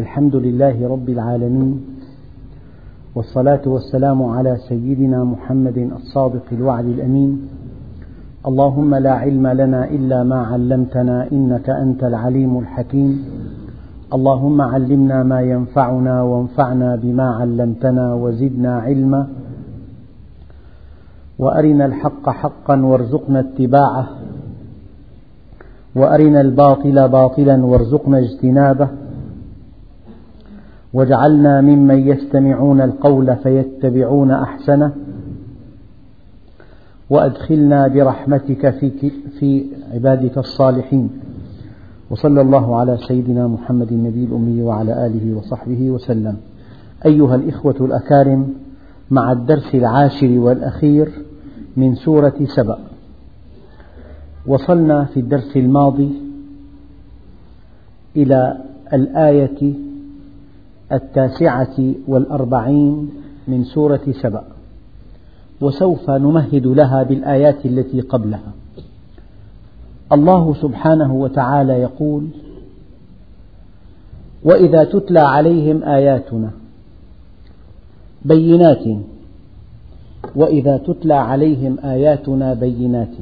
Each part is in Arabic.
الحمد لله رب العالمين والصلاة والسلام على سيدنا محمد الصادق الوعد الأمين. اللهم لا علم لنا إلا ما علمتنا إنك أنت العليم الحكيم. اللهم علمنا ما ينفعنا وانفعنا بما علمتنا وزدنا علما. وأرنا الحق حقا وارزقنا اتباعه. وأرنا الباطل باطلا وارزقنا اجتنابه. واجعلنا ممن يستمعون القول فيتبعون أحسنه وأدخلنا برحمتك في, في عبادك الصالحين. وصلى الله على سيدنا محمد النبي الأمي وعلى آله وصحبه وسلم. أيها الإخوة الأكارم مع الدرس العاشر والأخير من سورة سبأ. وصلنا في الدرس الماضي إلى الآية التاسعة والأربعين من سورة سبأ. وسوف نمهد لها بالآيات التي قبلها. الله سبحانه وتعالى يقول وإذا تتلى عليهم آياتنا بينات وإذا تتلى عليهم آياتنا بينات.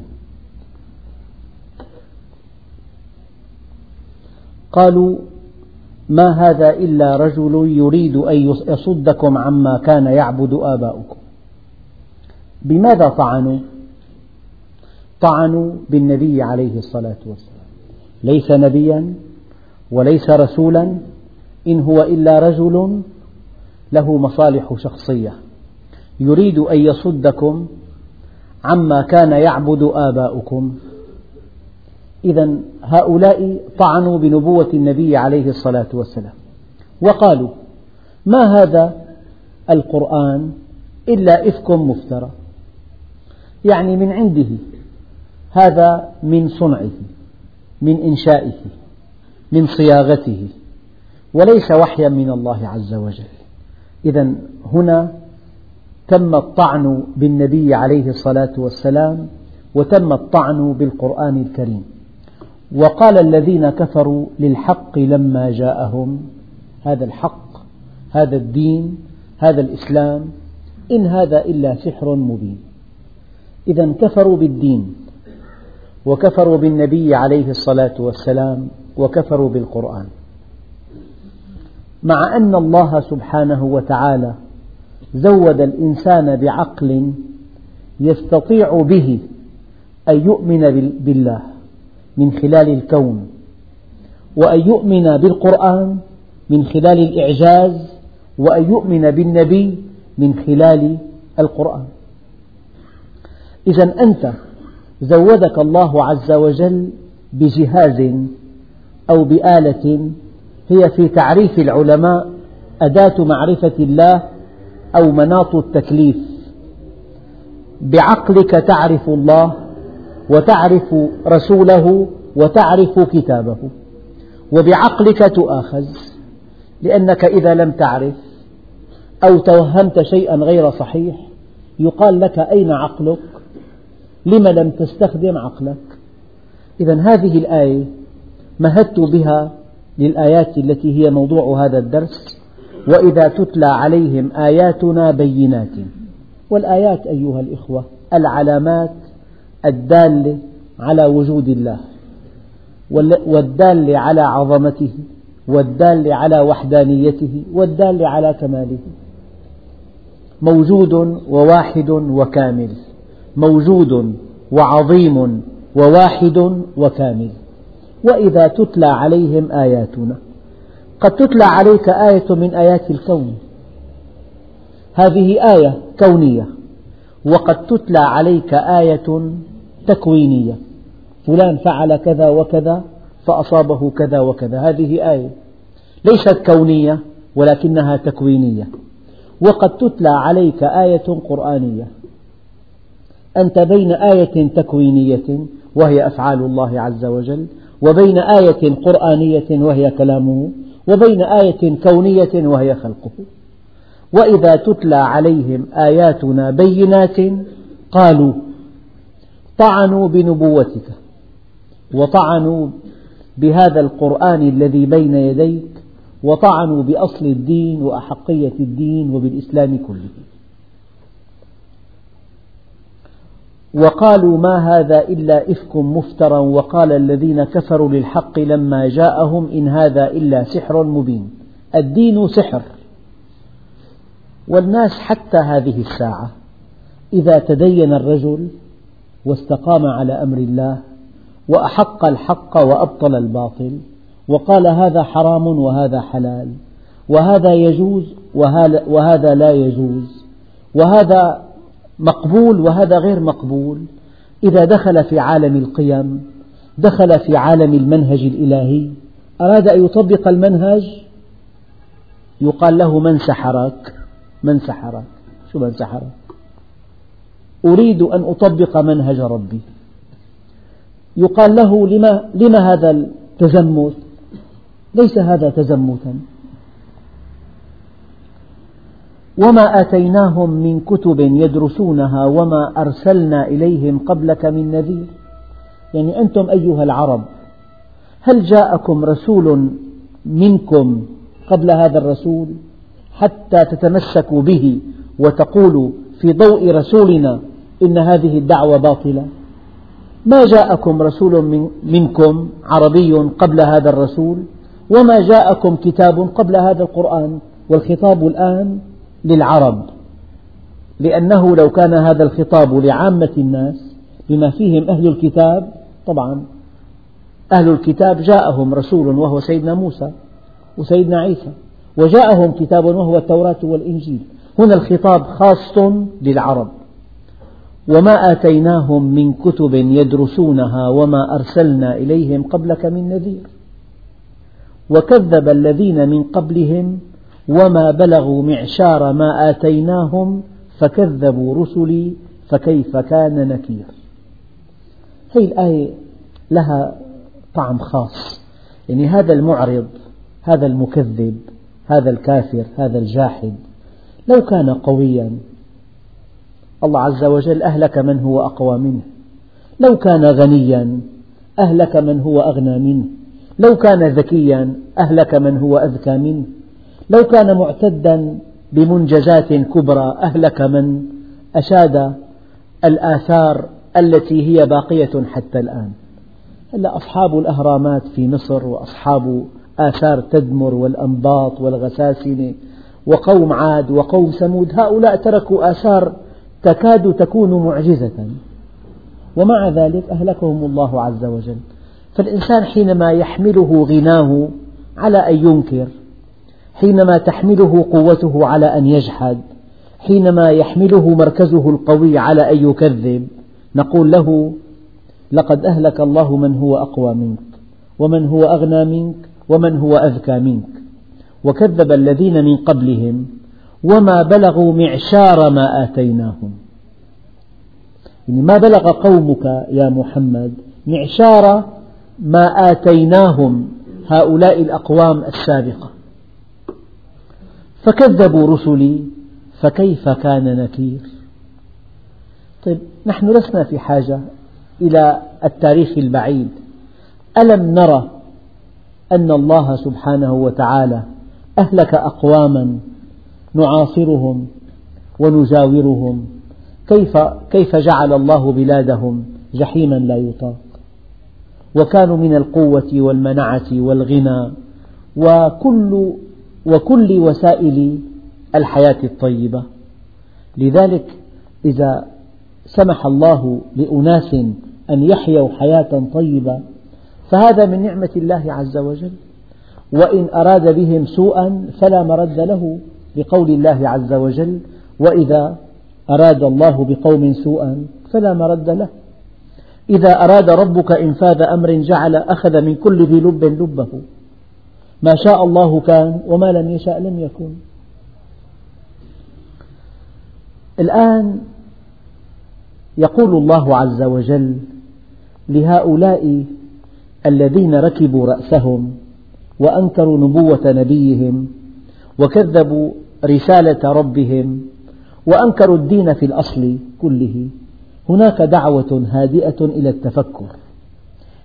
قالوا ما هذا إلا رجل يريد أن يصدكم عما كان يعبد آباؤكم. بماذا طعنوا؟ طعنوا بالنبي عليه الصلاة والسلام. ليس نبيا وليس رسولا إن هو إلا رجل له مصالح شخصية. يريد أن يصدكم عما كان يعبد آباؤكم. إذا هؤلاء طعنوا بنبوة النبي عليه الصلاة والسلام. وقالوا ما هذا القرآن إلا إفك مفترى؟ يعني من عنده هذا من صنعه من إنشائه من صياغته وليس وحيا من الله عز وجل. إذا هنا تم الطعن بالنبي عليه الصلاة والسلام وتم الطعن بالقرآن الكريم. وقال الذين كفروا للحق لما جاءهم. هذا الحق هذا الدين هذا الإسلام إن هذا إلا سحر مبين. إذا كفروا بالدين وكفروا بالنبي عليه الصلاة والسلام وكفروا بالقرآن. مع أن الله سبحانه وتعالى زود الإنسان بعقل يستطيع به أن يؤمن بالله. من خلال الكون وأن يؤمن بالقرآن من خلال الإعجاز وأن يؤمن بالنبي من خلال القرآن. إذا أنت زودك الله عز وجل بجهاز أو بآلة هي في تعريف العلماء أداة معرفة الله أو مناط التكليف. بعقلك تعرف الله وتعرف رسوله وتعرف كتابه وبعقلك تؤاخذ لأنك إذا لم تعرف أو توهمت شيئا غير صحيح يقال لك أين عقلك؟ لم لم تستخدم عقلك؟ إذا هذه الآية مهدت بها للآيات التي هي موضوع هذا الدرس وإذا تتلى عليهم آياتنا بينات. والآيات أيها الإخوة العلامات الدالة على وجود الله والدالة على عظمته والدالة على وحدانيته والدالة على كماله. موجود وواحد وكامل موجود وعظيم وواحد وكامل. وإذا تتلى عليهم آياتنا قد تتلى عليك آية من آيات الكون. هذه آية كونية وقد تتلى عليك آية تكوينية. فلان فعل كذا وكذا فأصابه كذا وكذا. هذه آية. ليست كونية ولكنها تكوينية. وقد تتلى عليك آية قرآنية. أنت بين آية تكوينية وهي أفعال الله عز وجل وبين آية قرآنية وهي كلامه وبين آية كونية وهي خلقه. وإذا تتلى عليهم آياتنا بينات قالوا طعنوا بنبوتك وطعنوا بهذا القرآن الذي بين يديك وطعنوا بأصل الدين وأحقية الدين وبالإسلام كله. وقالوا ما هذا إلا إفك مفترى وقال الذين كفروا للحق لما جاءهم إن هذا إلا سحر مبين. الدين سحر. والناس حتى هذه الساعة إذا تدين الرجل واستقام على أمر الله وأحق الحق وأبطل الباطل وقال هذا حرام وهذا حلال وهذا يجوز وهذا لا يجوز وهذا مقبول وهذا غير مقبول. إذا دخل في عالم القيم دخل في عالم المنهج الإلهي أراد أن يطبق المنهج؟ يقال له من سحرك من سحرك. شو من سحرك؟ أريد أن أطبق منهج ربي. يقال له لما, لما هذا التزمت ليس هذا تزمتا وما آتيناهم من كتب يدرسونها وما أرسلنا إليهم قبلك من نذير. يعني أنتم أيها العرب هل جاءكم رسول منكم قبل هذا الرسول حتى تتمسكوا به وتقولوا في ضوء رسولنا إن هذه الدعوة باطلة. ما جاءكم رسول من منكم عربي قبل هذا الرسول؟ وما جاءكم كتاب قبل هذا القرآن؟ والخطاب الآن للعرب. لأنه لو كان هذا الخطاب لعامة الناس بما فيهم أهل الكتاب طبعا أهل الكتاب جاءهم رسول وهو سيدنا موسى وسيدنا عيسى وجاءهم كتاب وهو التوراة والإنجيل. هنا الخطاب خاص للعرب. وما آتيناهم من كتب يدرسونها وما أرسلنا إليهم قبلك من نذير. وكذب الذين من قبلهم وما بلغوا معشار ما آتيناهم فكذبوا رسلي فكيف كان نكير. هذه الآية لها طعم خاص. يعني هذا المعرض هذا المكذب هذا الكافر هذا الجاحد لو كان قويا الله عز وجل أهلك من هو أقوى منه. لو كان غنيا أهلك من هو أغنى منه. لو كان ذكيا أهلك من هو أذكى منه. لو كان معتدا بمنجزات كبرى أهلك من أشاد الآثار التي هي باقية حتى الآن. هلا أصحاب الأهرامات في مصر وأصحاب آثار تدمر والأنباط والغساسنة وقوم عاد وقوم ثمود هؤلاء تركوا آثار تكاد تكون معجزة. ومع ذلك أهلكهم الله عز وجل. فالإنسان حينما يحمله غناه على أن ينكر حينما تحمله قوته على أن يجحد حينما يحمله مركزه القوي على أن يكذب نقول له لقد أهلك الله من هو أقوى منك ومن هو أغنى منك ومن هو أذكى منك. وكذب الذين من قبلهم وما بلغوا معشار ما آتيناهم. يعني ما بلغ قومك يا محمد معشار ما آتيناهم هؤلاء الأقوام السابقة. فكذبوا رسلي فكيف كان نكير؟ طيب نحن لسنا في حاجة إلى التاريخ البعيد. ألم نرى أن الله سبحانه وتعالى أهلك أقواما نعاصرهم ونجاورهم. كيف كيف جعل الله بلادهم جحيما لا يطاق. وكانوا من القوة والمنعة والغنى. وكل وكل وسائل الحياة الطيبة. لذلك إذا سمح الله لأناس أن يحيوا حياة طيبة فهذا من نعمة الله عز وجل. وإن أراد بهم سوءا فلا مرد له. لقول الله عز وجل وإذا أراد الله بقوم سوءا فلا مرد له. إذا أراد ربك إنفاذ أمر جعل أخذ من كل ذي لب لبه. ما شاء الله كان وما لم يشاء لم يكن. الآن يقول الله عز وجل لهؤلاء الذين ركبوا رأسهم وأنكروا نبوة نبيهم وكذبوا رسالة ربهم وأنكروا الدين في الأصل كله. هناك دعوة هادئة إلى التفكر.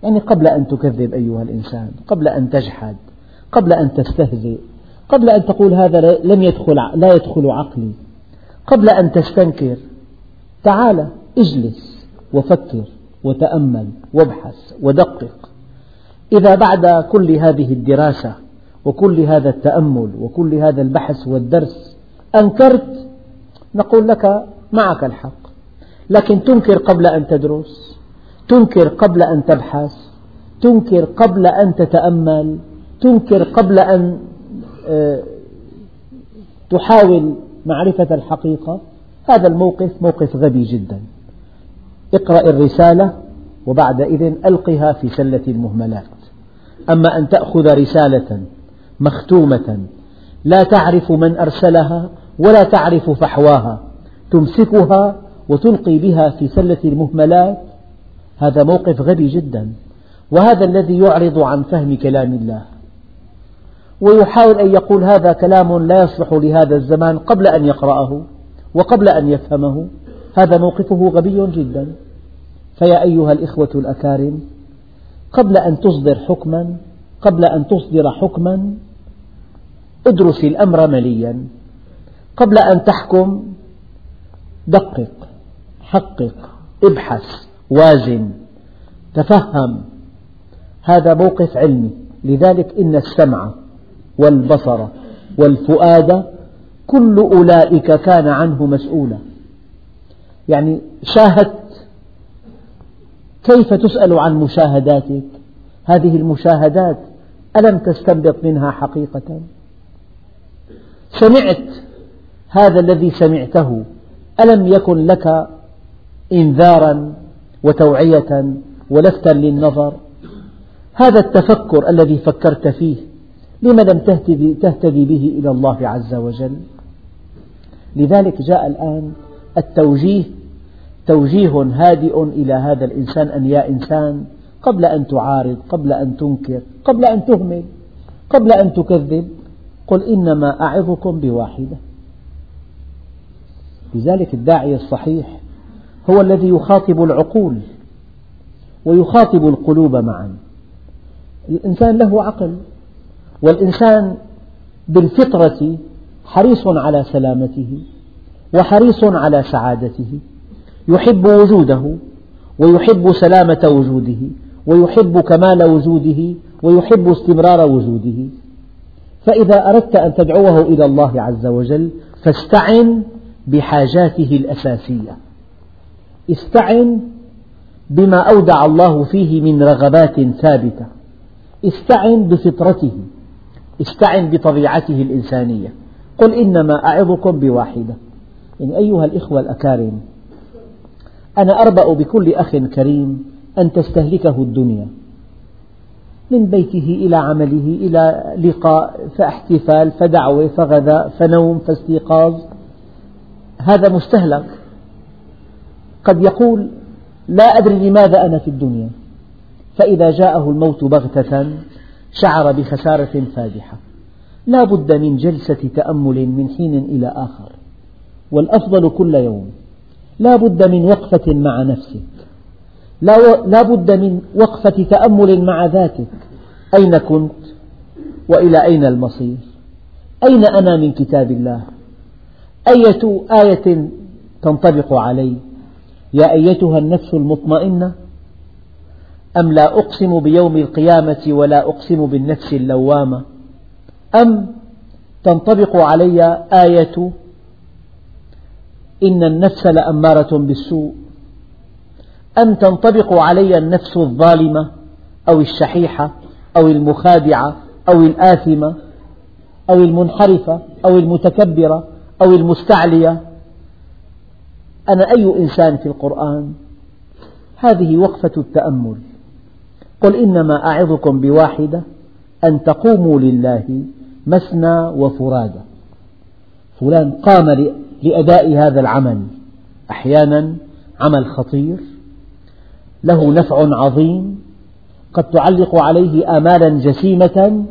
يعني قبل أن تكذب أيها الإنسان قبل أن تجحد قبل أن تستهزئ قبل أن تقول هذا لم يدخل لا يدخل عقلي قبل أن تستنكر تعال اجلس وفكر وتأمل وابحث ودقق. إذا بعد كل هذه الدراسة وكل هذا التأمل وكل هذا البحث والدرس أنكرت نقول لك معك الحق. لكن تنكر قبل أن تدرس تنكر قبل أن تبحث تنكر قبل أن تتأمل تنكر قبل أن آه، تحاول معرفة الحقيقة هذا الموقف موقف غبي جدا. اقرأ الرسالة وبعدئذ ألقها في سلة المهملات. أما أن تأخذ رسالة مختومة. لا تعرف من أرسلها ولا تعرف فحواها. تمسكها وتلقي بها في سلة المهملات. هذا موقف غبي جدا. وهذا الذي يعرض عن فهم كلام الله. ويحاول أن يقول هذا كلام لا يصلح لهذا الزمان قبل أن يقرأه وقبل أن يفهمه. هذا موقفه غبي جدا. فيا أيها الإخوة الأكارم قبل أن تصدر حكما قبل أن تصدر حكما ادرس الأمر مليا. قبل أن تحكم دقق حقق ابحث وازن تفهم. هذا موقف علمي. لذلك إن السمع والبصر والفؤاد كل أولئك كان عنه مسؤولا. يعني شاهدت كيف تسأل عن مشاهداتك؟ هذه المشاهدات ألم تستنبط منها حقيقة؟ سمعت هذا الذي سمعته ألم يكن لك إنذارا وتوعية ولفتا للنظر؟ هذا التفكر الذي فكرت فيه لم لم تهتدي, به إلى الله عز وجل؟ لذلك جاء الآن التوجيه توجيه هادئ إلى هذا الإنسان أن يا إنسان قبل أن تعارض قبل أن تنكر قبل أن تهمل قبل أن تكذب قل إنما أعظكم بواحدة. لذلك الداعية الصحيح هو الذي يخاطب العقول ويخاطب القلوب معا. الإنسان له عقل والإنسان بالفطرة حريص على سلامته وحريص على سعادته يحب وجوده ويحب سلامة وجوده. ويحب كمال وجوده ويحب استمرار وجوده. فإذا أردت أن تدعوه إلى الله عز وجل فاستعن بحاجاته الأساسية. استعن بما أودع الله فيه من رغبات ثابتة. استعن بفطرته. استعن بطبيعته الإنسانية. قل إنما أعظكم بواحدة. يعني أيها الإخوة الأكارم أنا أربأ بكل أخ كريم أن تستهلكه الدنيا. من بيته إلى عمله إلى لقاء فاحتفال فدعوة فغذاء فنوم فاستيقاظ. هذا مستهلك. قد يقول لا أدري لماذا أنا في الدنيا. فإذا جاءه الموت بغتة شعر بخسارة فادحة. لا بد من جلسة تأمل من حين إلى آخر. والأفضل كل يوم. لا بد من وقفة مع نفسك لا بد من وقفة تأمل مع ذاتك. أين كنت؟ وإلى أين المصير؟ أين أنا من كتاب الله؟ أية آية تنطبق علي؟ يا أيتها النفس المطمئنة أم لا أقسم بيوم القيامة ولا أقسم بالنفس اللوامة؟ أم تنطبق علي آية إن النفس لأمارة بالسوء؟ أم تنطبق علي النفس الظالمة أو الشحيحة أو المخادعة أو الآثمة أو المنحرفة أو المتكبرة أو المستعلية. أنا أي إنسان في القرآن؟ هذه وقفة التأمل. قل إنما أعظكم بواحدة أن تقوموا لله مثنى وفرادى. فلان قام لأداء هذا العمل. أحيانا عمل خطير له نفع عظيم قد تعلق عليه آمالا جسيمة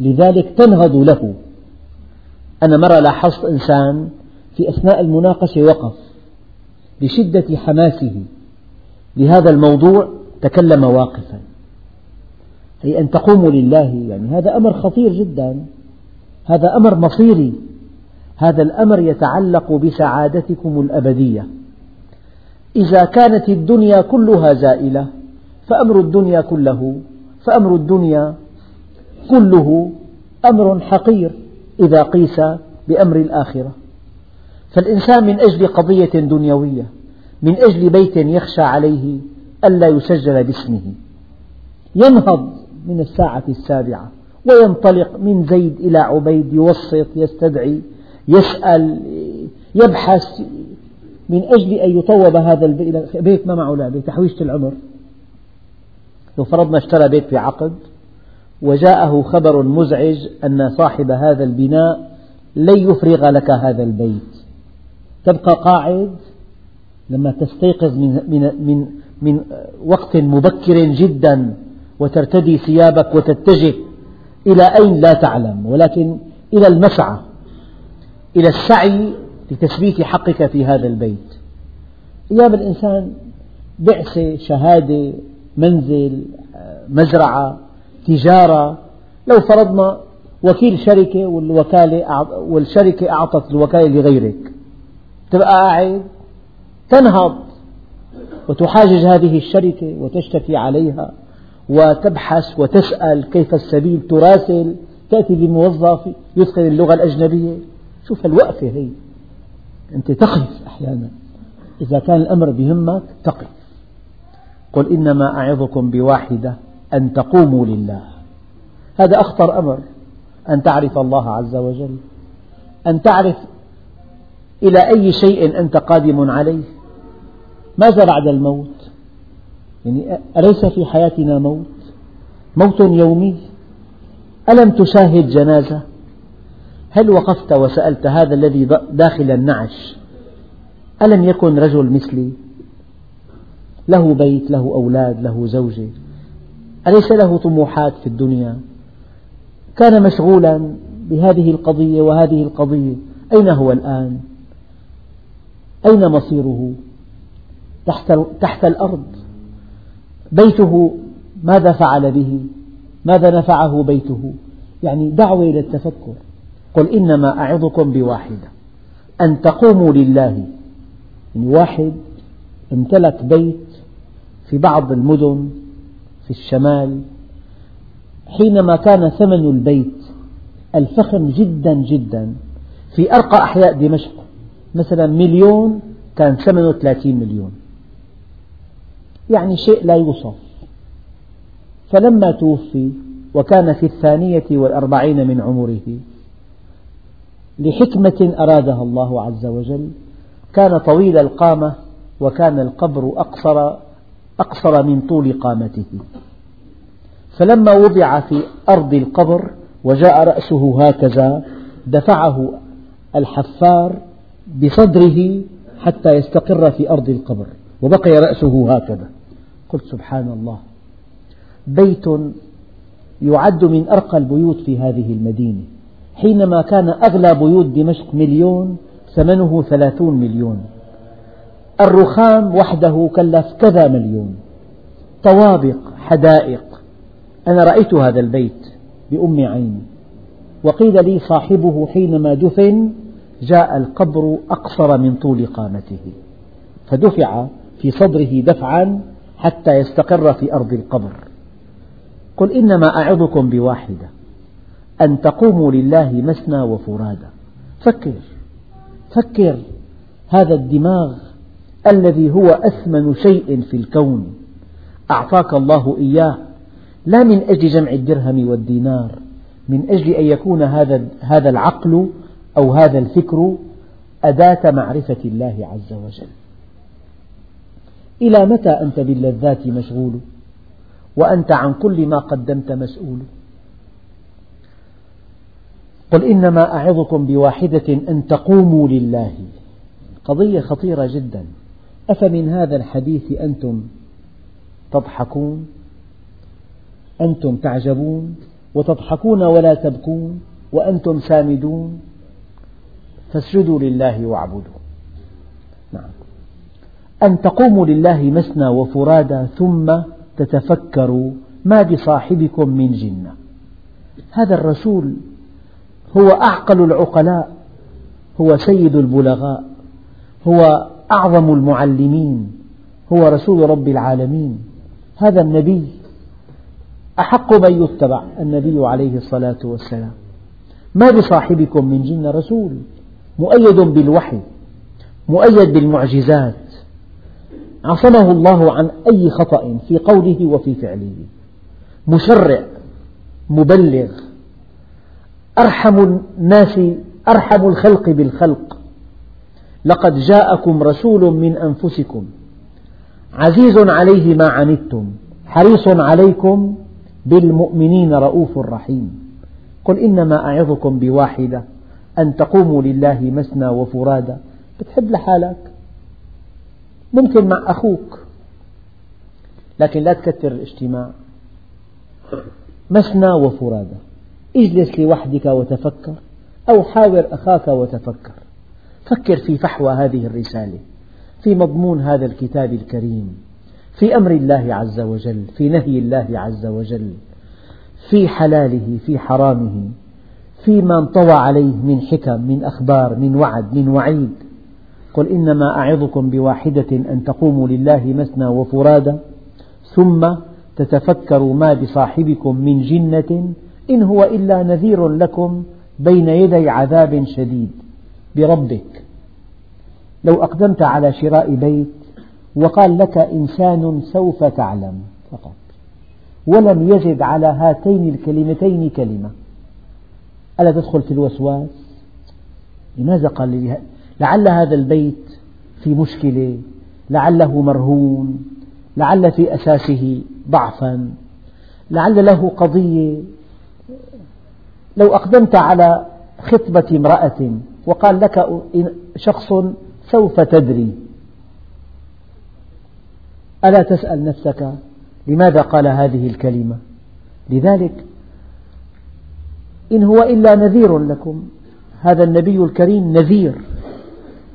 لذلك تنهض له. أنا مرة لاحظت إنسان في أثناء المناقشة وقف لشدة حماسه لهذا الموضوع تكلم واقفا. أي أن تقوموا لله يعني هذا أمر خطير جدا. هذا أمر مصيري. هذا الأمر يتعلق بسعادتكم الأبدية. إذا كانت الدنيا كلها زائلة فأمر الدنيا كله فأمر الدنيا كله أمر حقير إذا قيس بأمر الآخرة. فالإنسان من أجل قضية دنيوية من أجل بيت يخشى عليه ألا يسجل باسمه. ينهض من الساعة السابعة وينطلق من زيد إلى عبيد يوسط يستدعي يسأل يبحث من أجل أن يطوب هذا البيت ما معه لعبة تحويشة العمر. لو فرضنا اشترى بيت في عقد وجاءه خبر مزعج أن صاحب هذا البناء لن يفرغ لك هذا البيت. تبقى قاعد لما تستيقظ من, من, من, من وقت مبكر جدا وترتدي ثيابك وتتجه إلى أين لا تعلم ولكن إلى المسعى إلى السعي لتثبيت حقك في هذا البيت. أيام الإنسان بعثة شهادة منزل مزرعة تجارة. لو فرضنا وكيل شركة والوكالة والشركة أعطت الوكالة لغيرك. تبقى قاعد تنهض وتحاجج هذه الشركة وتشتكي عليها وتبحث وتسأل كيف السبيل تراسل تأتي بموظف يتقن اللغة الأجنبية. شوف الوقفة هي. أنت تقف أحيانا. إذا كان الأمر بهمك تقف قل إنما أعظكم بواحدة أن تقوموا لله. هذا أخطر أمر. أن تعرف الله عز وجل. أن تعرف إلى أي شيء أنت قادم عليه. ماذا بعد الموت؟ يعني أليس في حياتنا موت؟ موت يومي. ألم تشاهد جنازة؟ هل وقفت وسألت هذا الذي داخل النعش؟ ألم يكن رجل مثلي؟ له بيت له أولاد له زوجة. أليس له طموحات في الدنيا؟ كان مشغولا بهذه القضية وهذه القضية. أين هو الآن؟ أين مصيره؟ تحت, تحت الأرض. بيته ماذا فعل به؟ ماذا نفعه بيته؟ يعني دعوة إلى التفكر. قل إنما أعظكم بواحدة. أن تقوموا لله. يعني واحد امتلك بيت في بعض المدن في الشمال. حينما كان ثمن البيت الفخم جدا جدا في أرقى أحياء دمشق. مثلا مليون كان ثمنه ثلاثين مليون. يعني شيء لا يوصف. فلما توفي وكان في الثانية والأربعين من عمره لحكمة أرادها الله عز وجل. كان طويل القامة وكان القبر أقصر أقصر من طول قامته. فلما وضع في أرض القبر وجاء رأسه هكذا دفعه الحفار بصدره حتى يستقر في أرض القبر وبقي رأسه هكذا. قلت سبحان الله بيت يعد من أرقى البيوت في هذه المدينة. حينما كان أغلى بيوت دمشق مليون ثمنه ثلاثون مليون. الرخام وحده كلف كذا مليون. طوابق حدائق. أنا رأيت هذا البيت بأم عيني وقيل لي صاحبه حينما دفن جاء القبر أقصر من طول قامته. فدفع في صدره دفعا حتى يستقر في أرض القبر. قل إنما أعظكم بواحدة. أن تقوموا لله مثنى وفرادى فكر فكر. هذا الدماغ الذي هو أثمن شيء في الكون. أعطاك الله إياه لا من أجل جمع الدرهم والدينار من أجل أن يكون هذا هذا العقل أو هذا الفكر أداة معرفة الله عز وجل. إلى متى أنت باللذات مشغول؟ وأنت عن كل ما قدمت مسؤول؟ قل إنما أعظكم بواحدة أن تقوموا لله. قضية خطيرة جدا. أفمن هذا الحديث أنتم تضحكون؟ أنتم تعجبون؟ وتضحكون ولا تبكون؟ وأنتم سامدون؟ فاسجدوا لله واعبدوا. نعم. أن تقوموا لله مثنى وفرادى ثم تتفكروا ما بصاحبكم من جنة. هذا الرسول هو أعقل العقلاء هو سيد البلغاء هو أعظم المعلمين هو رسول رب العالمين. هذا النبي أحق من يتبع النبي عليه الصلاة والسلام. ما بصاحبكم من جنة رسول مؤيد بالوحي مؤيد بالمعجزات. عصمه الله عن أي خطأ في قوله وفي فعله. مشرع مبلغ أرحم الناس أرحم الخلق بالخلق. لقد جاءكم رسول من أنفسكم. عزيز عليه ما عنتم حريص عليكم بالمؤمنين رؤوف رحيم. قل إنما أعظكم بواحدة أن تقوموا لله مثنى وفرادى بتحب لحالك. ممكن مع أخوك لكن لا تكثر الاجتماع. مثنى وفرادى اجلس لوحدك وتفكر أو حاور أخاك وتفكر. فكر في فحوى هذه الرسالة في مضمون هذا الكتاب الكريم في أمر الله عز وجل في نهي الله عز وجل في حلاله في حرامه فيما انطوى عليه من حكم من أخبار من وعد من وعيد. قل إنما أعظكم بواحدة أن تقوموا لله مثنى وفرادى ثم تتفكروا ما بصاحبكم من جنة إن هو إلا نذير لكم بين يدي عذاب شديد بربك. لو أقدمت على شراء بيت وقال لك إنسان سوف تعلم فقط ولم يزد على هاتين الكلمتين كلمة. ألا تدخل في الوسواس؟ لماذا قال لي لعل هذا البيت في مشكلة لعله مرهون لعل في أساسه ضعفا لعل له قضية لو أقدمت على خطبة امرأة وقال لك شخص سوف تدري ألا تسأل نفسك لماذا قال هذه الكلمة؟ لذلك إن هو إلا نذير لكم هذا النبي الكريم نذير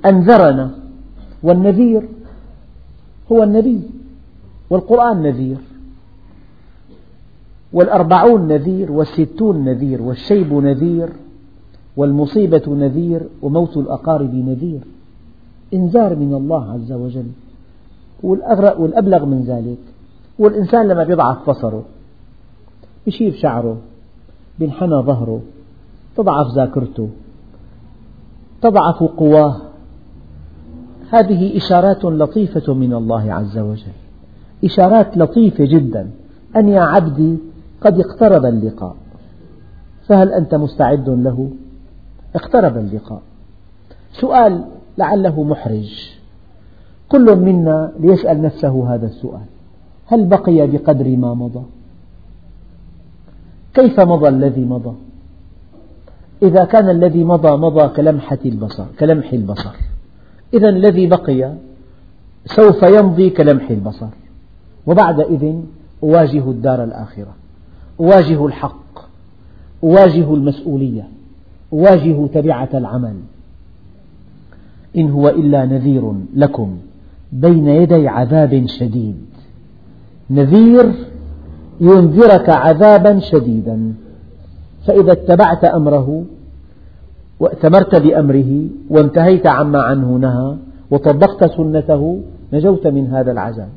أنذرنا والنذير هو النبي والقرآن نذير. والأربعون نذير والستون نذير والشيب نذير والمصيبة نذير وموت الأقارب نذير. إنذار من الله عز وجل. والأبلغ من ذلك. والإنسان لما يضعف بصره يشيب شعره بينحنى ظهره تضعف ذاكرته تضعف قواه. هذه إشارات لطيفة من الله عز وجل. إشارات لطيفة جدا. أن يا عبدي قد اقترب اللقاء. فهل أنت مستعد له؟ اقترب اللقاء. سؤال لعله محرج. كل منا ليسأل نفسه هذا السؤال. هل بقي بقدر ما مضى؟ كيف مضى الذي مضى؟ إذا كان الذي مضى مضى كلمحة البصر كلمح البصر. إذا الذي بقي سوف يمضي كلمح البصر. وبعد إذن أواجه الدار الآخرة. أواجه الحق أواجه المسؤولية أواجه تبعة العمل. إن هو إلا نذير لكم بين يدي عذاب شديد. نذير ينذرك عذابا شديدا. فإذا اتبعت أمره وأتمرت بأمره وانتهيت عما عنه نهى وطبقت سنته نجوت من هذا العذاب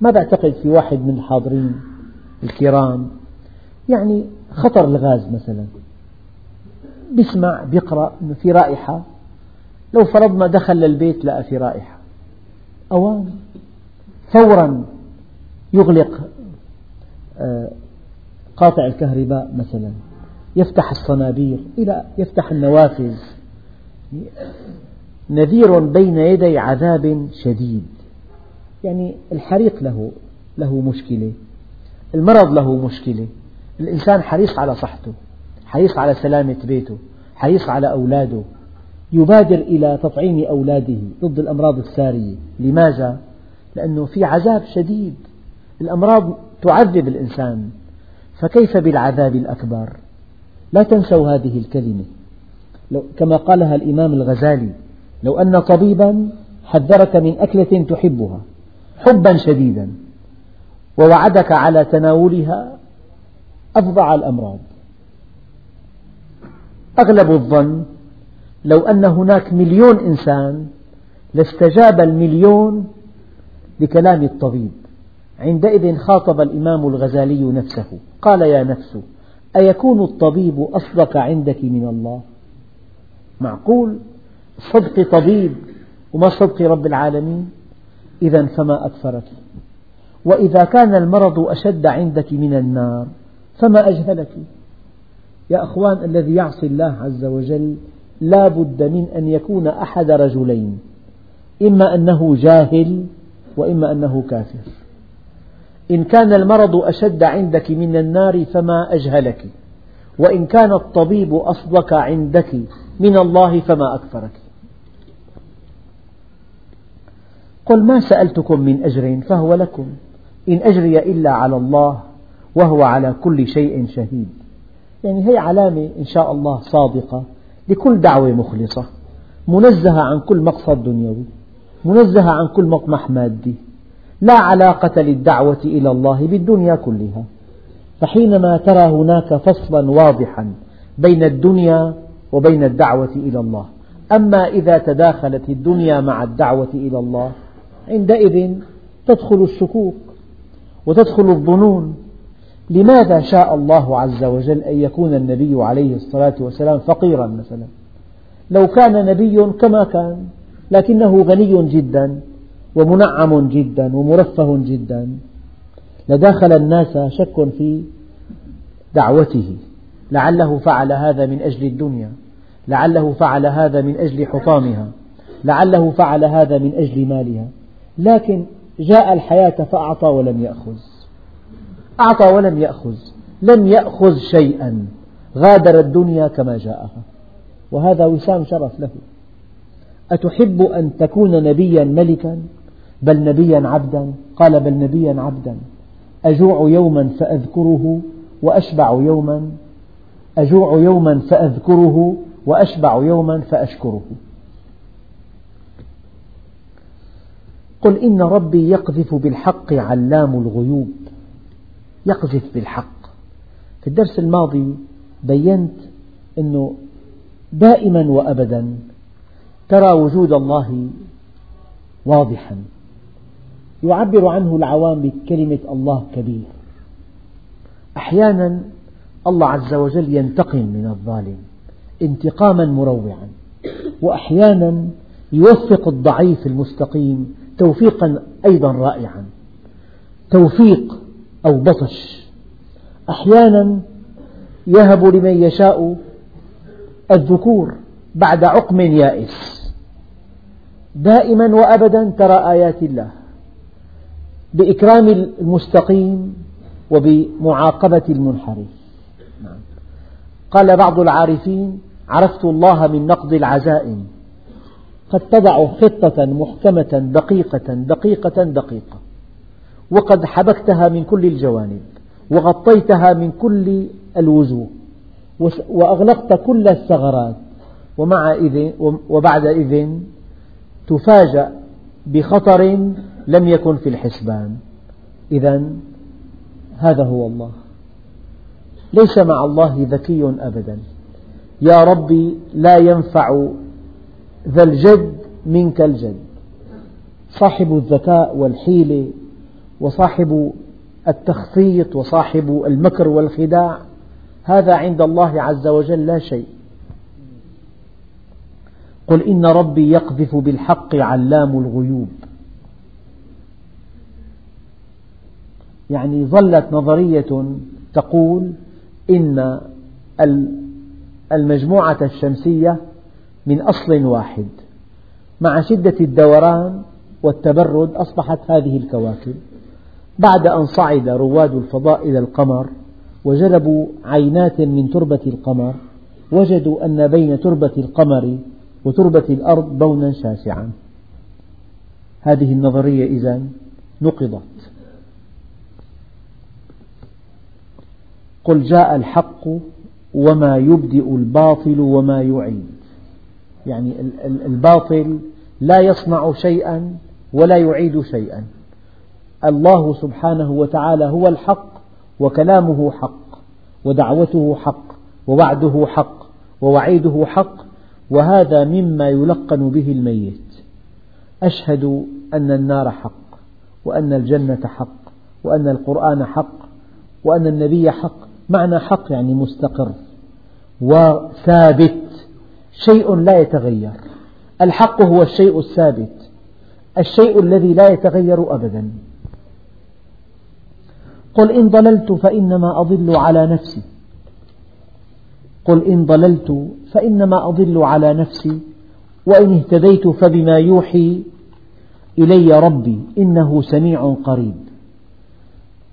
ما بعتقد في واحد من الحاضرين؟ الكرام. يعني خطر الغاز مثلا. بيسمع بيقرأ أنه في رائحة. لو فرضنا دخل للبيت لقى في رائحة. أوان. فورا يغلق آه، قاطع الكهرباء مثلا. يفتح الصنابير إلى يفتح النوافذ. نذير بين يدي عذاب شديد. يعني الحريق له له مشكلة. المرض له مشكلة. الإنسان حريص على صحته حريص على سلامة بيته حريص على أولاده. يبادر إلى تطعيم أولاده ضد الأمراض السارية. لماذا؟ لأنه في عذاب شديد. الأمراض تعذب الإنسان. فكيف بالعذاب الأكبر؟ لا تنسوا هذه الكلمة. كما قالها الإمام الغزالي لو أن طبيبا حذرك من أكلة تحبها حبا شديدا. ووعدك على تناولها أفظع الأمراض. أغلب الظن لو أن هناك مليون إنسان لاستجاب المليون لكلام الطبيب. عندئذ خاطب الإمام الغزالي نفسه قال يا نفس أيكون الطبيب أصدق عندك من الله؟ معقول؟ صدق طبيب وما صدق رب العالمين؟ إذا فما أكثرك؟ وإذا كان المرض أشد عندك من النار فما أجهلك؟ يا أخوان الذي يعصي الله عز وجل لا بد من أن يكون أحد رجلين إما أنه جاهل وإما أنه كافر. إن كان المرض أشد عندك من النار فما أجهلك وإن كان الطبيب أصدق عندك من الله فما أكثرك قل ما سألتكم من أجر فهو لكم. إن أجري إلا على الله وهو على كل شيء شهيد. يعني هي علامة إن شاء الله صادقة لكل دعوة مخلصة منزهة عن كل مقصد دنيوي منزهة عن كل مطمح مادي لا علاقة للدعوة إلى الله بالدنيا كلها. فحينما ترى هناك فصلا واضحا بين الدنيا وبين الدعوة إلى الله أما إذا تداخلت الدنيا مع الدعوة إلى الله عندئذ تدخل الشكوك. وتدخل الظنون. لماذا شاء الله عز وجل أن يكون النبي عليه الصلاة والسلام فقيرا مثلا؟ لو كان نبي كما كان لكنه غني جدا ومنعم جدا ومرفه جدا. لداخل الناس شك في دعوته. لعله فعل هذا من أجل الدنيا. لعله فعل هذا من أجل حطامها. لعله فعل هذا من أجل مالها. لكن جاء الحياة فأعطى ولم يأخذ. أعطى ولم يأخذ. لم يأخذ شيئا. غادر الدنيا كما جاءها. وهذا وسام شرف له. أتحب أن تكون نبيا ملكا؟ بل نبيا عبدا. قال بل نبيا عبدا. أجوع يوما فأذكره وأشبع يوما. أجوع يوما فأذكره وأشبع يوما فأشكره. قل إن ربي يقذف بالحق علام الغيوب. يقذف بالحق. في الدرس الماضي بينت أنه دائما وأبدا ترى وجود الله واضحا. يعبر عنه العوام بكلمة الله كبير. أحيانا الله عز وجل ينتقم من الظالم انتقاما مروعا. وأحيانا يوفق الضعيف المستقيم توفيقا أيضا رائعا. توفيق أو بطش. أحيانا يهب لمن يشاء الذكور بعد عقم يائس. دائما وأبدا ترى آيات الله بإكرام المستقيم وبمعاقبة المنحرف. نعم. قال بعض العارفين عرفت الله من نقض العزائم. قد تضع خطة محكمة دقيقة دقيقة دقيقة. وقد حبكتها من كل الجوانب وغطيتها من كل الوجوه وأغلقت كل الثغرات. ومع إذن وبعد إذن تفاجأ بخطر لم يكن في الحسبان. إذا هذا هو الله. ليس مع الله ذكي أبدا. يا ربي لا ينفع ذا الجد منك الجد. صاحب الذكاء والحيلة وصاحب التخطيط وصاحب المكر والخداع هذا عند الله عز وجل لا شيء. قل إن ربي يقذف بالحق علام الغيوب. يعني ظلت نظرية تقول إن المجموعة الشمسية من أصل واحد. مع شدة الدوران والتبرد أصبحت هذه الكواكب. بعد أن صعد رواد الفضاء إلى القمر وجلبوا عينات من تربة القمر وجدوا أن بين تربة القمر وتربة الأرض بونا شاسعا. هذه النظرية إذا نقضت. قل جاء الحق وما يبدئ الباطل وما يعيد. يعني الباطل لا يصنع شيئا ولا يعيد شيئا. الله سبحانه وتعالى هو الحق وكلامه حق ودعوته حق ووعده حق ووعيده حق وهذا مما يلقن به الميت. أشهد أن النار حق وأن الجنة حق وأن القرآن حق وأن النبي حق. معنى حق يعني مستقر وثابت. شيء لا يتغير. الحق هو الشيء الثابت. الشيء الذي لا يتغير أبدا. قل إن ضللت فإنما أضل على نفسي. قل إن ضللت فإنما أضل على نفسي. وإن اهتديت فبما يوحي إلي ربي إنه سميع قريب.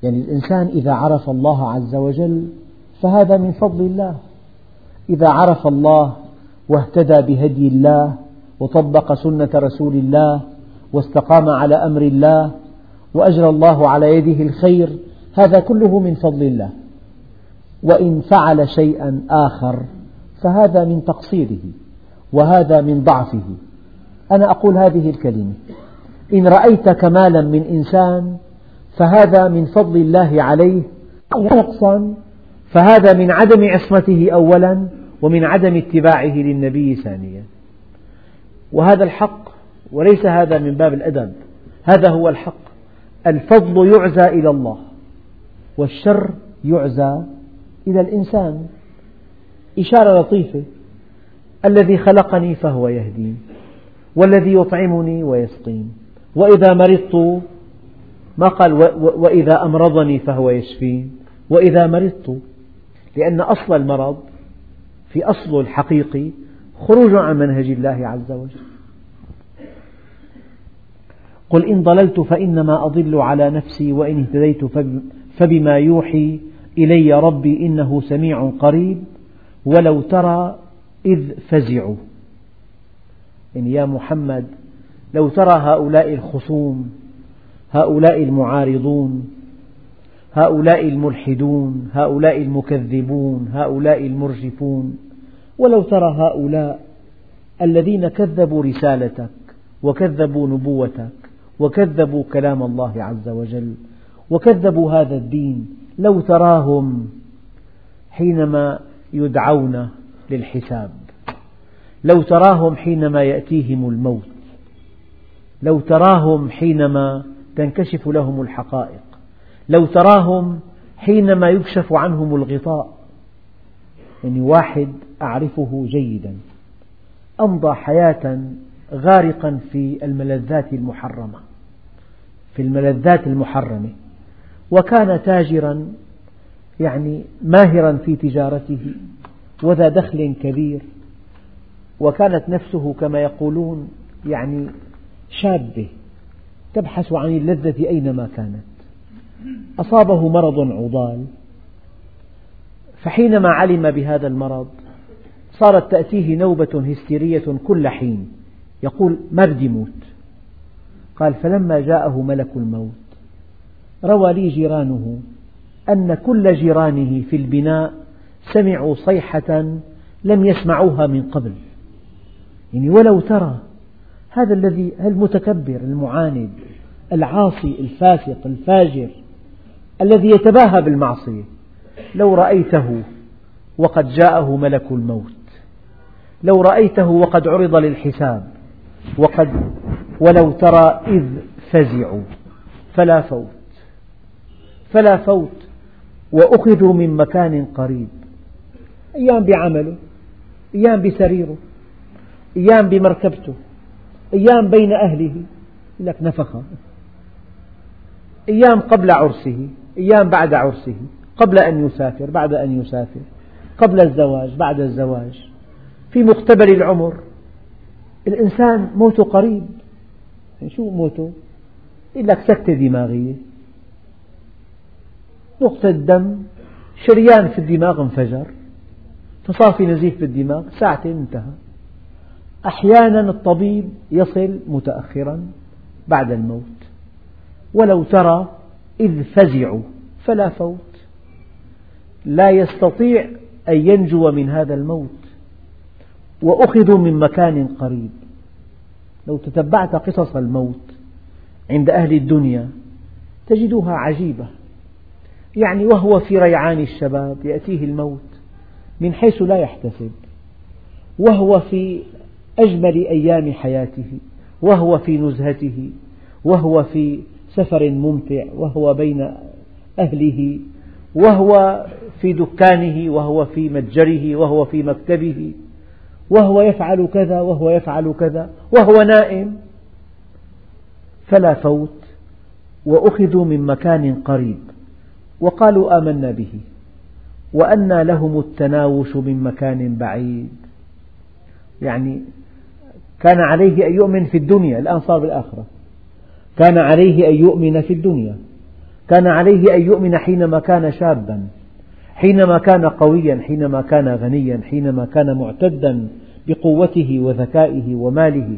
يعني الإنسان إذا عرف الله عز وجل فهذا من فضل الله. إذا عرف الله واهتدى بهدي الله وطبق سنة رسول الله واستقام على أمر الله وأجرى الله على يده الخير هذا كله من فضل الله. وإن فعل شيئا آخر فهذا من تقصيره وهذا من ضعفه. أنا أقول هذه الكلمة إن رأيت كمالا من إنسان فهذا من فضل الله عليه نقصا فهذا من عدم عصمته أولا ومن عدم اتباعه للنبي ثانيا. وهذا الحق وليس هذا من باب الأدب هذا هو الحق. الفضل يعزى إلى الله والشر يعزى إلى الإنسان. إشارة لطيفة الذي خلقني فهو يهدين والذي يطعمني ويسقين وإذا مرضت ما قال وإذا أمرضني فهو يشفين وإذا مرضت لأن أصل المرض في أصله الحقيقي خروج عن منهج الله عز وجل. قل إن ضللت فإنما أضل على نفسي وإن اهتديت فبما يوحي إلي ربي إنه سميع قريب ولو ترى إذ فزعوا. يعني يا محمد لو ترى هؤلاء الخصوم هؤلاء المعارضون هؤلاء الملحدون هؤلاء المكذبون هؤلاء المرجفون ولو ترى هؤلاء الذين كذبوا رسالتك وكذبوا نبوتك وكذبوا كلام الله عز وجل وكذبوا هذا الدين لو تراهم حينما يدعون للحساب. لو تراهم حينما يأتيهم الموت. لو تراهم حينما تنكشف لهم الحقائق. لو تراهم حينما يكشف عنهم الغطاء. يعني واحد أعرفه جيدا أمضى حياة غارقا في الملذات المحرمة في الملذات المحرمة وكان تاجرا يعني ماهرا في تجارته وذا دخل كبير وكانت نفسه كما يقولون يعني شابة تبحث عن اللذة أينما كانت. أصابه مرض عضال فحينما علم بهذا المرض صارت تأتيه نوبة هستيرية كل حين. يقول ما بدي موت. قال فلما جاءه ملك الموت روى لي جيرانه أن كل جيرانه في البناء سمعوا صيحة لم يسمعوها من قبل. يعني ولو ترى هذا الذي المتكبر المعاند العاصي الفاسق الفاجر الذي يتباهى بالمعصية. لو رأيته وقد جاءه ملك الموت. لو رأيته وقد عرض للحساب. وقد ولو ترى إذ فزعوا. فلا فوت. فلا فوت. وأخذوا من مكان قريب. أيام بعمله. أيام بسريره. أيام بمركبته. أيام بين أهله. لك نفخة. أيام قبل عرسه. أيام بعد عرسه. قبل أن يسافر بعد أن يسافر قبل الزواج بعد الزواج. في مقتبل العمر الإنسان موته قريب. يعني شو موته؟ يقول لك سكتة دماغية. نقطة دم شريان في الدماغ انفجر. تصافي نزيف بالدماغ ساعتين انتهى. أحيانا الطبيب يصل متأخرا بعد الموت. ولو ترى إذ فزعوا فلا فوت. لا يستطيع أن ينجو من هذا الموت. وأخذوا من مكان قريب. لو تتبعت قصص الموت عند أهل الدنيا تجدها عجيبة. يعني وهو في ريعان الشباب يأتيه الموت من حيث لا يحتسب. وهو في أجمل أيام حياته. وهو في نزهته. وهو في سفر ممتع. وهو بين أهله. وهو في دكانه وهو في متجره وهو في مكتبه وهو يفعل كذا وهو يفعل كذا وهو نائم. فلا فوت وأخذوا من مكان قريب وقالوا آمنا به وأنى لهم التناوش من مكان بعيد. يعني كان عليه أن يؤمن في الدنيا الآن صار بالآخرة. كان عليه أن يؤمن في الدنيا كان عليه أن يؤمن حينما كان شابا. حينما كان قويا حينما كان غنيا حينما كان معتدا بقوته وذكائه وماله.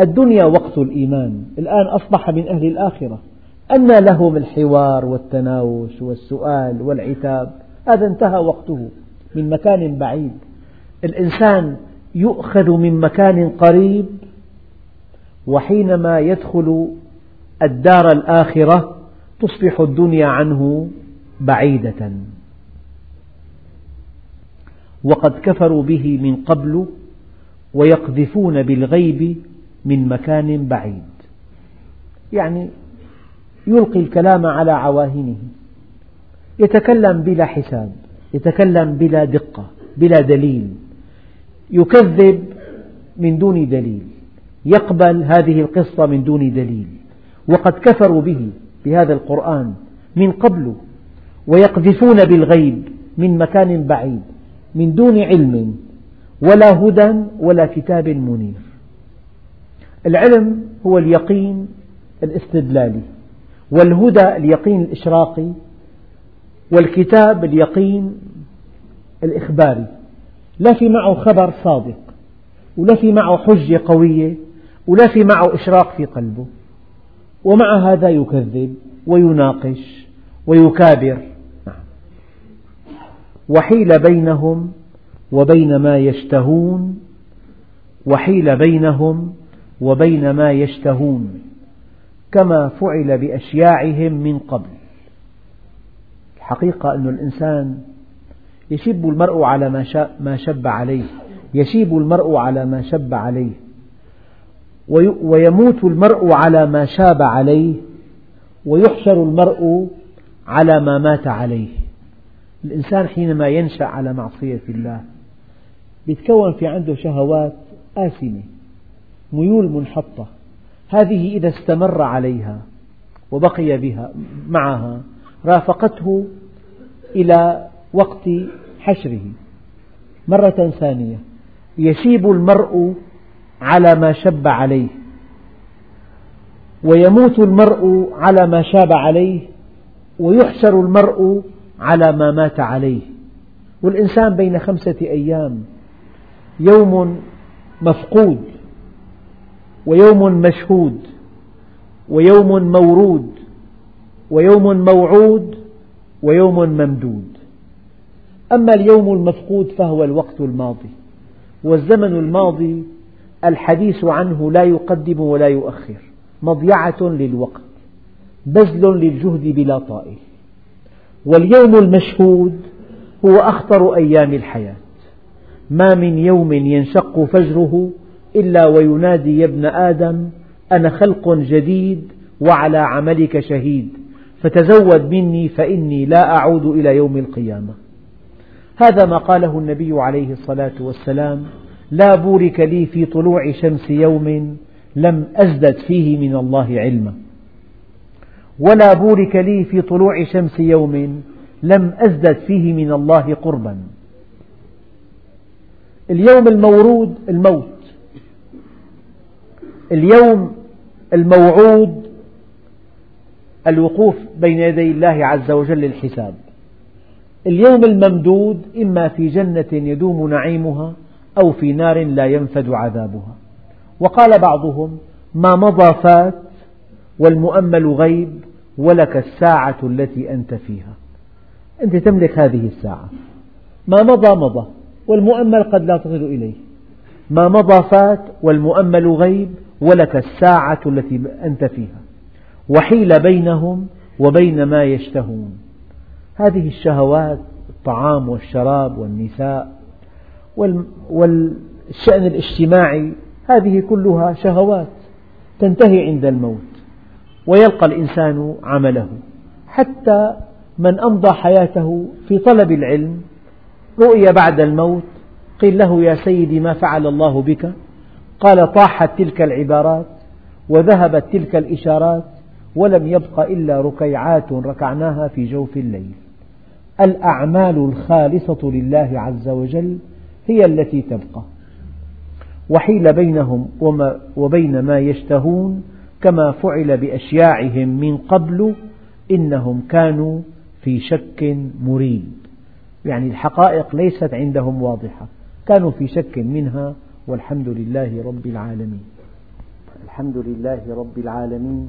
الدنيا وقت الإيمان. الآن أصبح من أهل الآخرة. أن لهم الحوار والتناوش والسؤال والعتاب هذا انتهى وقته من مكان بعيد. الإنسان يؤخذ من مكان قريب وحينما يدخل الدار الآخرة تصبح الدنيا عنه بعيدة. وقد كفروا به من قبل ويقذفون بالغيب من مكان بعيد. يعني يلقي الكلام على عواهنه يتكلم بلا حساب يتكلم بلا دقة بلا دليل يكذب من دون دليل يقبل هذه القصة من دون دليل. وقد كفروا به بهذا القرآن من قبل ويقذفون بالغيب من مكان بعيد. من دون علم ولا هدى ولا كتاب منير. العلم هو اليقين الاستدلالي والهدى اليقين الإشراقي والكتاب اليقين الإخباري. لا في معه خبر صادق ولا في معه حجة قوية ولا في معه إشراق في قلبه. ومع هذا يكذب ويناقش ويكابر. وحيل بينهم وبين ما يشتهون وحيل بينهم وبين ما يشتهون كما فعل بأشياعهم من قبل. الحقيقة أن الإنسان يشب المرء على ما شب عليه يشيب المرء على ما شب عليه ويموت المرء على ما شاب عليه ويحشر المرء على ما مات عليه. الإنسان حينما ينشأ على معصية الله يتكون في عنده شهوات آثمة ميول منحطة. هذه إذا استمر عليها وبقي بها معها رافقته إلى وقت حشره. مرة ثانية يشيب المرء على ما شب عليه ويموت المرء على ما شاب عليه ويحشر المرء على ما مات عليه. والإنسان بين خمسة أيام يوم مفقود ويوم مشهود ويوم مورود ويوم موعود ويوم ممدود. أما اليوم المفقود فهو الوقت الماضي والزمن الماضي الحديث عنه لا يقدم ولا يؤخر مضيعة للوقت بذل للجهد بلا طائل. واليوم المشهود هو أخطر أيام الحياة. ما من يوم ينشق فجره إلا وينادي يا ابن آدم أنا خلق جديد وعلى عملك شهيد فتزود مني فإني لا أعود إلى يوم القيامة. هذا ما قاله النبي عليه الصلاة والسلام لا بورك لي في طلوع شمس يوم لم أزدد فيه من الله علما. ولا بورك لي في طلوع شمس يوم لم أزدد فيه من الله قربا. اليوم المورود الموت. اليوم الموعود الوقوف بين يدي الله عز وجل للحساب. اليوم الممدود إما في جنة يدوم نعيمها أو في نار لا ينفد عذابها. وقال بعضهم ما مضى فات والمؤمل غيب ولك الساعة التي أنت فيها. أنت تملك هذه الساعة. ما مضى مضى والمؤمل قد لا تصل إليه. ما مضى فات والمؤمل غيب ولك الساعة التي أنت فيها. وحيل بينهم وبين ما يشتهون. هذه الشهوات الطعام والشراب والنساء والشأن الاجتماعي هذه كلها شهوات تنتهي عند الموت. ويلقى الإنسان عمله. حتى من أمضى حياته في طلب العلم رؤي بعد الموت قيل له يا سيدي ما فعل الله بك؟ قال طاحت تلك العبارات وذهبت تلك الإشارات ولم يبق إلا ركيعات ركعناها في جوف الليل. الأعمال الخالصة لله عز وجل هي التي تبقى. وحيل بينهم وبين ما يشتهون كما فعل بأشياعهم من قبل إنهم كانوا في شك مريب. يعني الحقائق ليست عندهم واضحة. كانوا في شك منها والحمد لله رب العالمين. الحمد لله رب العالمين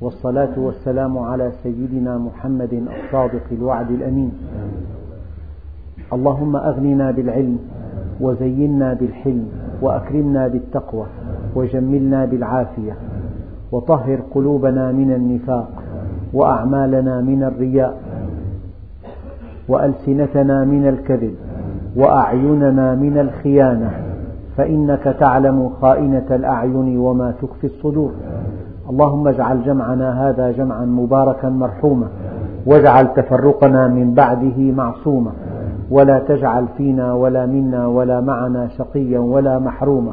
والصلاة والسلام على سيدنا محمد الصادق الوعد الأمين. اللهم أغننا بالعلم وزينا بالحلم وأكرمنا بالتقوى وجملنا بالعافية وطهر قلوبنا من النفاق وأعمالنا من الرياء وألسنتنا من الكذب وأعيننا من الخيانة فإنك تعلم خائنة الأعين وما تخفي الصدور اللهم اجعل جمعنا هذا جمعا مباركا مرحوما واجعل تفرقنا من بعده معصوما ولا تجعل فينا ولا منا ولا معنا شقيا ولا محروما